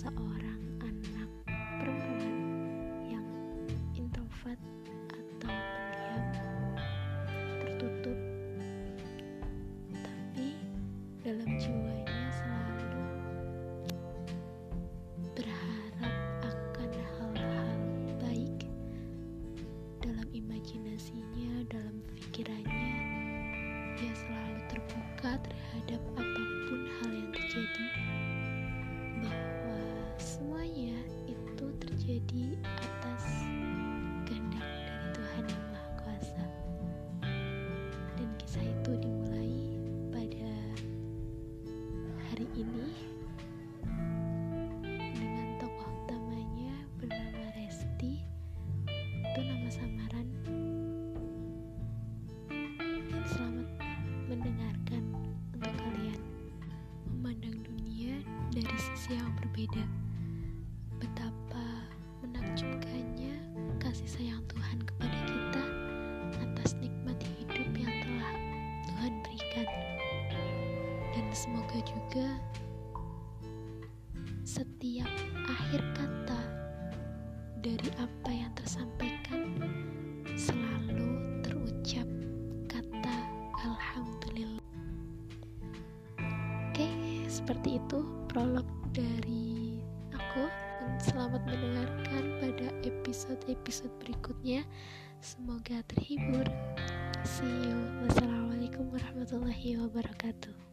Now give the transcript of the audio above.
seorang anak perempuan yang introvert atau pendiam, tertutup, tapi dalam jiwanya selalu berharap akan hal-hal baik dalam imajinasinya, dalam pikirannya. Dia selalu terbuka terhadap apa pun hal yang terjadi ini dengan tokoh utamanya bernama Resti. Itu nama samaran. Selamat mendengarkan untuk kalian memandang dunia dari sisi yang berbeda. Betapa Dan semoga juga setiap akhir kata dari apa yang tersampaikan selalu terucap kata Alhamdulillah. Oke, seperti itu prolog dari aku. Selamat mendengarkan pada episode-episode berikutnya. Semoga terhibur. See you. Wassalamualaikum warahmatullahi wabarakatuh.